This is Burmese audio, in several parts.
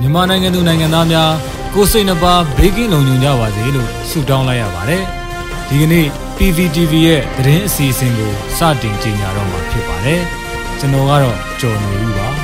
မြန်မာနိုင်ငံသူနိုင်ငံသားများကိုစိတ်နှပါဘေးကင်းလုံခြုံကြပါစေလို့ဆုတောင်းလိုက်ရပါတယ်။ဒီကနေ့ PVTV ရဲ့သတင်းအစီအစဉ်ကိုစတင်ကြေညာတော့မှာဖြစ်ပါတယ်။ကျွန်တော်ကတော့ကျော်နေဦးပါ။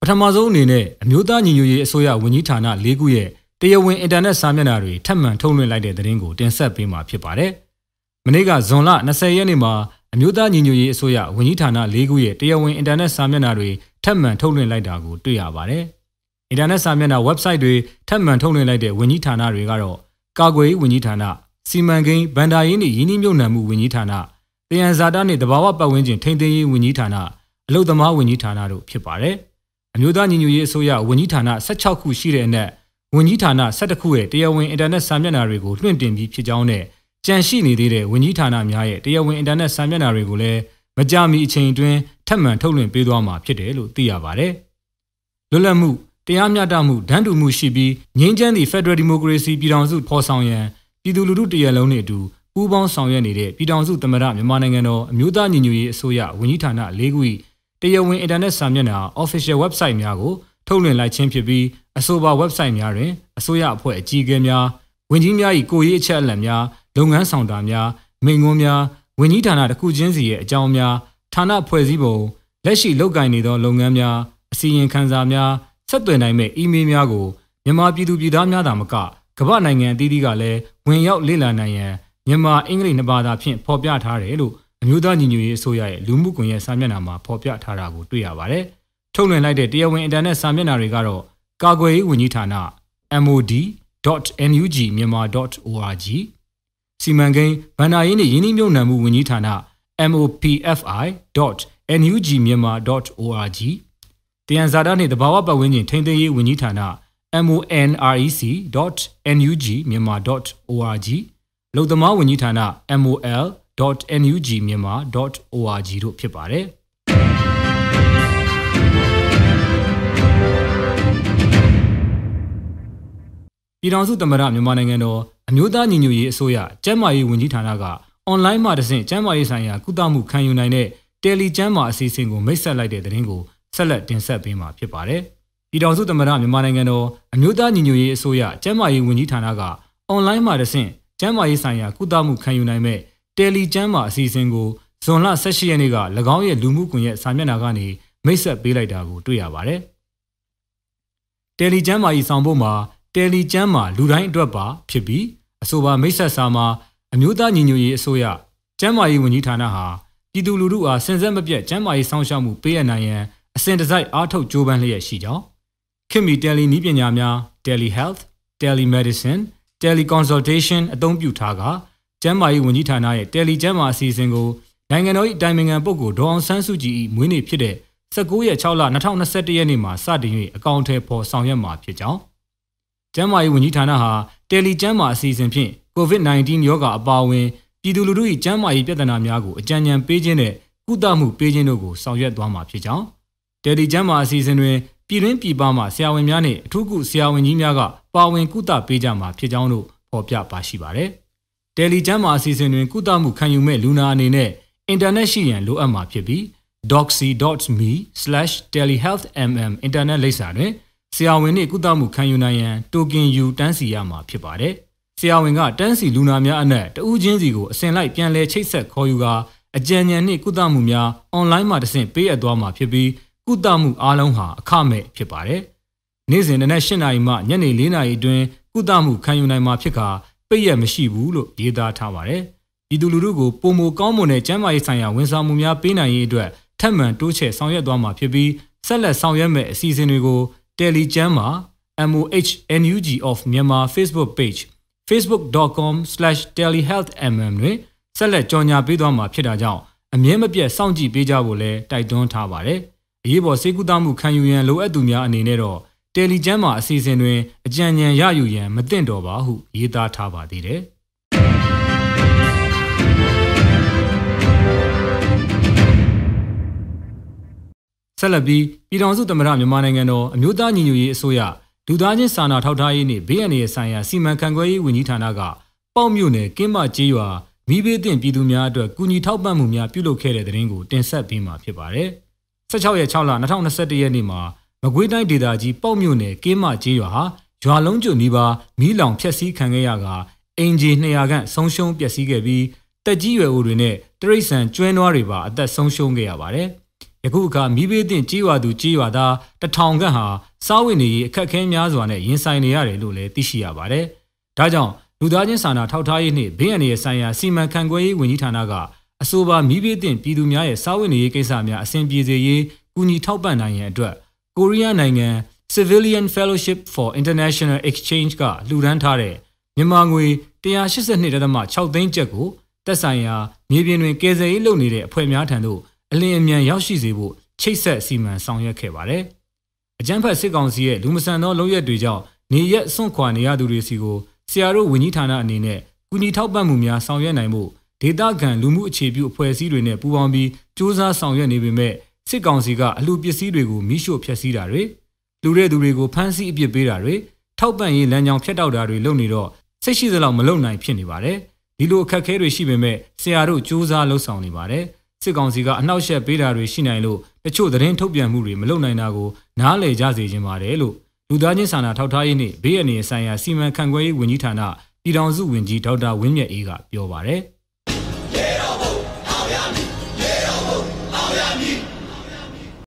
ပထမဆုံးအနေနဲ့အမျိုးသားညီညွတ်ရေးအစိုးရဝန်ကြီးဌာန၄ခုရဲ့တရားဝင်အင်တာနက်စာမျက်နှာတွေထပ်မံထုတ်လွှင့်လိုက်တဲ့သတင်းကိုတင်ဆက်ပေးမှာဖြစ်ပါတယ်။မနေ့ကဇွန်လ20ရက်နေ့မှာ အမျိုးသားညီညွတ်ရေးအစိုးရဝန်ကြီးဌာန၄ခုရဲ့တရားဝင်အင်တာနက်စာမျက်နှာတွေထပ်မံထုတ်လွှင့်လိုက်တာကိုတွေ့ရပါတယ်။အင်တာနက်စာမျက်နှာ website တွေထပ်မံထုတ်လွှင့်လိုက်တဲ့ဝန်ကြီးဌာနတွေကတော့ကာကွယ်ရေးဝန်ကြီးဌာန၊စီမံကိန်းဗန္ဒာရေးနှင့်ယင်းနှိမ့်မြုပ်နှံမှုဝန်ကြီးဌာန၊တယံဇာတာနှင့်တဘာဝပတ်ဝန်းကျင်ထိန်းသိမ်းရေးဝန်ကြီးဌာန၊အလုသမားဝန်ကြီးဌာနတို့ဖြစ်ပါတယ်။အမျိုးသားညီညွတ်ရေးအစိုးရဝန်ကြီးဌာန16ခုရှိတဲ့အနက်ဝန်ကြီးဌာန17ခုရဲ့တရားဝင်အင်တာနက်စာမျက်နှာတွေကိုလွှင့်တင်ပြီးဖြစ်ကြောင်းနဲ့ ကြန့်ရှိနေသေးတဲ့ဝန်ကြီးဌာနများရဲ့တရားဝင်အင်တာနက်စာမျက်နှာတွေကိုလည်းမကြာမီအချိန်အတွင်းထပ်မံထုတ်လွှင့်ပေးသွားမှာဖြစ်တယ်လို့သိရပါတယ်။လွတ်လပ်မှုတရားမျှတမှုဒန်းတူမှုရှိပြီးငြိမ်းချမ်းသည့် Federal Democracy ပြည်ထောင်စုဖော်ဆောင်ရန်ပြည်သူလူထုတရက်လုံးနဲ့အတူပူးပေါင်းဆောင်ရွက်နေတဲ့ပြည်ထောင်စုသမ္မတမြန်မာနိုင်ငံတော်အမျိုးသားညီညွတ်ရေးအစိုးရဝန်ကြီးဌာန၄ခု၏တရားဝင်အင်တာနက်စာမျက်နှာ Official Website များကိုထုတ်လွှင့်လိုက်ခြင်းဖြစ်ပြီးအဆိုပါ website များတွင်အစိုးရအဖွဲ့အကြီးအကဲများဝန်ကြီးများ၏ကိုယ်ရေးအချက်အလက်များ လုပ်ငန်းဆောင်တာများမိန့်ခွန်းများဝန်ကြီးဌာနတစ်ခုချင်းစီရဲ့အကြောင်းများဌာနဖွဲ့စည်းပုံလက်ရှိလုပ်ကိုင်နေသောလုပ်ငန်းများအစီရင်ခံစာများဆက်သွယ်နိုင်မဲ့အီးမေးလ်များကိုမြန်မာပြည်သူပြည်သားများသာမကကမ္ဘာနိုင်ငံအသီးသီးကလည်းဝင်ရောက်လေ့လာနိုင်ရန်မြန်မာအင်္ဂလိပ်နှစ်ဘာသာဖြင့်ဖော်ပြထားတယ်လို့အမျိုးသားညီညွတ်ရေးအစိုးရရဲ့လူမှုကွန်ရက်စာမျက်နှာမှာဖော်ပြထားတာကိုတွေ့ရပါတယ်။ထုတ်လွှင့်လိုက်တဲ့တရားဝင်အင်တာနက်စာမျက်နှာတွေကတော့ကာကွယ်ရေးဝန်ကြီးဌာန mod.nugmyanmar.org စီမံကိန်းဗန္ဒာရေးနှင့်ယင်းနှိမ့်မြုပ်နှံမှုဝန်ကြီးဌာန mopfi.nugmyanmar.org တယံဇာတာနှင့်တဘာဝပတ်ဝန်းကျင်ထိန်းသိမ်းရေးဝန်ကြီးဌာန monrec.nugmyanmar.org လုံသမားဝန်ကြီးဌာန mol.nugmyanmar.org တို့ဖြစ်ပါတယ်ပြည်ထောင်စုသမ္မတမြန်မာနိုင်ငံတော် အမျိုးသားညီညွတ်ရေးအစိုးရကျန်းမာရေးဝန်ကြီးဌာနကအွန်လိုင်းမှာတဆင့်ကျန်းမာရေးဆိုင်ရာကုသမှုခံယူနိုင်တဲ့တယ်လီကျန်းမာအစီအစဉ်ကိုမိတ်ဆက်လိုက်တဲ့သတင်းကိုဆက်လက်တင်ဆက်ပေးမှာဖြစ်ပါတယ်။ပြည်ထောင်စုသမ္မတမြန်မာနိုင်ငံတော်အမျိုးသားညီညွတ်ရေးအစိုးရကျန်းမာရေးဝန်ကြီးဌာနကအွန်လိုင်းမှာတဆင့်ကျန်းမာရေးဆိုင်ရာကုသမှုခံယူနိုင်မဲ့တယ်လီကျန်းမာအစီအစဉ်ကိုဇွန်လ18ရက်နေ့က၎င်းရဲ့လူမှုကွန်ရက်စာမျက်နှာကနေမိတ်ဆက်ပေးလိုက်တာကိုတွေ့ရပါတယ်။တယ်လီကျန်းမာရေးဆောင်ဖို့မှာတယ်လီကျန်းမာလူတိုင်းအတွက်ပါဖြစ်ပြီး အဆိုပါမိတ်ဆက်စာမှာအမျိုးသားညီညွတ်ရေးအစိုးရကျန်းမာရေးဝန်ကြီးဌာနဟာပြည်သူလူထုအားစင်ဆက်မပြတ်ကျန်းမာရေးစောင့်ရှောက်မှုပေးအပ်နိုင်ရန်အစဉ်တစိုက်အားထုတ်ကြိုးပမ်းလျက်ရှိကြောင်းခင်မီတယ်လီနည်းပညာများ telehealth telemedicine teleconsultation အသုံးပြုထားကကျန်းမာရေးဝန်ကြီးဌာနရဲ့တယ်လီကျန်းမာအစီအစဉ်ကိုနိုင်ငံတော်၏အတိုင်ပင်ခံပုဂ္ဂိုလ်ဒေါအောင်ဆန်းစုကြည်၏မွေးနေ့ဖြစ်တဲ့19ရက်6လ2021ရက်နေ့မှာစတင်၍အကောင့်ထဲပေါ်ဆောင်ရွက်မှာဖြစ်ကြောင်းကျန်းမာရေးဝန်ကြီးဌာနဟာ တယ်လီကျန်းမာအစီအစဉ်ဖြင့် COVID-19 ရောဂါအပါအဝင်ပြည်သူလူထု၏ကျန်းမာရေးပြဿနာများကိုအကြံဉာဏ်ပေးခြင်းနဲ့ကုသမှုပေးခြင်းတို့ကိုဆောင်ရွက်သွားမှာဖြစ်ကြောင်းတယ်လီကျန်းမာအစီအစဉ်တွင်ပြည်တွင်းပြည်ပမှဆရာဝန်များနှင့်အထူးကုဆရာဝန်ကြီးများကပါဝင်ကုသပေးကြမှာဖြစ်ကြောင်းတို့ဖော်ပြပါရှိပါတယ်။တယ်လီကျန်းမာအစီအစဉ်တွင်ကုသမှုခံယူမဲ့လူနာအနေနဲ့အင်တာနက်ရှိရန်လိုအပ်မှာဖြစ်ပြီး doxy.me/telehealthmm အင်တာနက်လိပ်စာတွင် ဆရာဝန်နှင့်ကုသမှုခံယူနိုင်ရန်တိုကင်ယူတန်းစီရမှာဖြစ်ပါတယ်။ဆရာဝန်ကတန်းစီလူနာများအနက်တဦးချင်းစီကိုအစဉ်လိုက်ပြန်လည်ချိတ်ဆက်ခေါ်ယူကာအကြံဉာဏ်နှင့်ကုသမှုများအွန်လိုင်းမှာတဆင့်ပေးအပ်သွားမှာဖြစ်ပြီးကုသမှုအားလုံးဟာအခမဲ့ဖြစ်ပါတယ်။နေ့စဉ်နနက်၈နာရီမှညနေ၄နာရီအတွင်းကုသမှုခံယူနိုင်မှာဖြစ်ကာပိတ်ရမရှိဘူးလို့ရေးသားထားပါတယ်။ပြည်သူလူထုကိုပုံမကောင်းမွန်တဲ့ကျန်းမာရေးဆိုင်ရာဝန်ဆောင်မှုများပေးနိုင်ရေးအတွက်ထပ်မံတိုးချဲ့ဆောင်ရွက်သွားမှာဖြစ်ပြီးဆက်လက်ဆောင်ရွက်မဲ့အစီအစဉ်တွေကို Telegram မှာ MOHNUG of Myanmar Facebook page facebook.com/telehealthmm တွင်ဆက်လက်ကြော်ညာပေးသွားမှာဖြစ်တာကြောင့်အမြဲမပြတ်စောင့်ကြည့်ပေးကြဖို့လည်းတိုက်တွန်းထားပါတယ်။အရေးပေါ်စေကူတာမှုခံယူရန်လိုအပ်သူများအနေနဲ့တော့တယ်လီကျမ်းမှာအစီအစဉ်တွင်အကြံဉာဏ်ရယူရန်မသင့်တော်ပါဟုရေးသားထားပါသေးတယ်။ ဆက်လက်ပြီးပြည်ထောင်စုသမ္မတမြန်မာနိုင်ငံတော်အမျိုးသားညီညွတ်ရေးအစိုးရလူသားချင်းစာနာထောက်ထားရေးနှင့်ဘေးအန္တရာယ်ဆိုင်ရာစီမံခန့်ခွဲရေးဝန်ကြီးဌာနကပေါ့မြို့နယ်ကင်းမကျေးရွာမိဘေးသင့်ပြည်သူများအတွက်ကူညီထောက်ပံ့မှုများပြုလုပ်ခဲ့တဲ့တဲ့ရင်ကိုတင်ဆက်ပေးမှာဖြစ်ပါတယ်16ရက်6လ2021ရက်နေ့မှာမကွေးတိုင်းဒေသကြီးပေါ့မြို့နယ်ကင်းမကျေးရွာဟာရွာလုံးကျွနီးပါးမီးလောင်ဖျက်ဆီးခံခဲ့ရကအင်ဂျီ200ခန့်ဆုံးရှုံးပျက်စီးခဲ့ပြီးတက်ကြီးရွယ်အိုတွေနဲ့တရိတ်ဆန်ကျွဲနွားတွေပါအသက်ဆုံးရှုံးခဲ့ရပါတယ်။ယ ခုအခါမိဘေးတင်ကြေးရွာသူကြေးရွာသားတထောင်ခန့်ဟာစားဝတ်နေရေးအခက်အခဲများစွာနဲ့ရင်ဆိုင်နေရတယ်လို့လည်းသိရှိရပါတယ်။ဒါကြောင့်လူသားချင်းစာနာထောက်ထားရေးနှင့်ဘေးအန္တရာယ်ဆိုင်ရာစီမံခန့်ခွဲရေးဝန်ကြီးဌာနကအဆိုပါမိဘေးတင်ပြည်သူများရဲ့စားဝတ်နေရေးကိစ္စများအဆင်ပြေစေရေးကူညီထောက်ပံ့နိုင်ရန်အတွက်ကိုရီးယားနိုင်ငံ Civilian Fellowship for International Exchange ကလှူဒန်းထားတဲ့မြန်မာငွေ182.6သိန်းကျပ်ကိုတက်ဆိုင်ရာမြေပြင်တွင်ကယ်ဆယ်ရေးလုပ်နေတဲ့အဖွဲ့များထံသို့ အလင်းအမြန်ရောက်ရှိစေဖို့ချိတ်ဆက်စီမံဆောင်ရွက်ခဲ့ပါတယ်။အကြမ်းဖက်စစ်ကောင်စီရဲ့လူမဆန်သောလုပ်ရက်တွေကြောင့်နေရက်စွန့်ခွာနေရသူတွေစီကိုဆရာတို့ဝန်ကြီးဌာနအနေနဲ့ကူညီထောက်ပံ့မှုများဆောင်ရွက်နိုင်မှုဒေတာခံလူမှုအခြေပြုအဖွဲ့အစည်းတွေနဲ့ပူးပေါင်းပြီးစ조사ဆောင်ရွက်နေပေမဲ့စစ်ကောင်စီကအလှပစ္စည်းတွေကိုမိရှို့ဖျက်ဆီးတာတွေလူတဲ့သူတွေကိုဖမ်းဆီးအပြစ်ပေးတာတွေထောက်ပံ့ရေးလမ်းကြောင်းဖျက်တောက်တာတွေလုပ်နေတော့စိတ်ရှိသလောက်မလုပ်နိုင်ဖြစ်နေပါတယ်ဒီလိုအခက်အခဲတွေရှိပေမဲ့ဆရာတို့စူးစမ်းလှုပ်ဆောင်နေပါတယ် စစ်ကောင်စီကအနှောက်အယှက်ပေးတာတွေရှိနိုင်လို့တချို့သတင်းထုတ်ပြန်မှုတွေမလုပ်နိုင်တာကိုနားလည်ကြစေခြင်းပါတယ်လို့လူသားချင်းစာနာထောက်ထားရေးနှင့်ဘေးအန္တရာယ်ဆိုင်ရာစီမံခန့်ခွဲရေးဝန်ကြီးဌာနပြည်ထောင်စုဝန်ကြီးဒေါက်တာဝင်းမြတ်အေးကပြောပါတယ်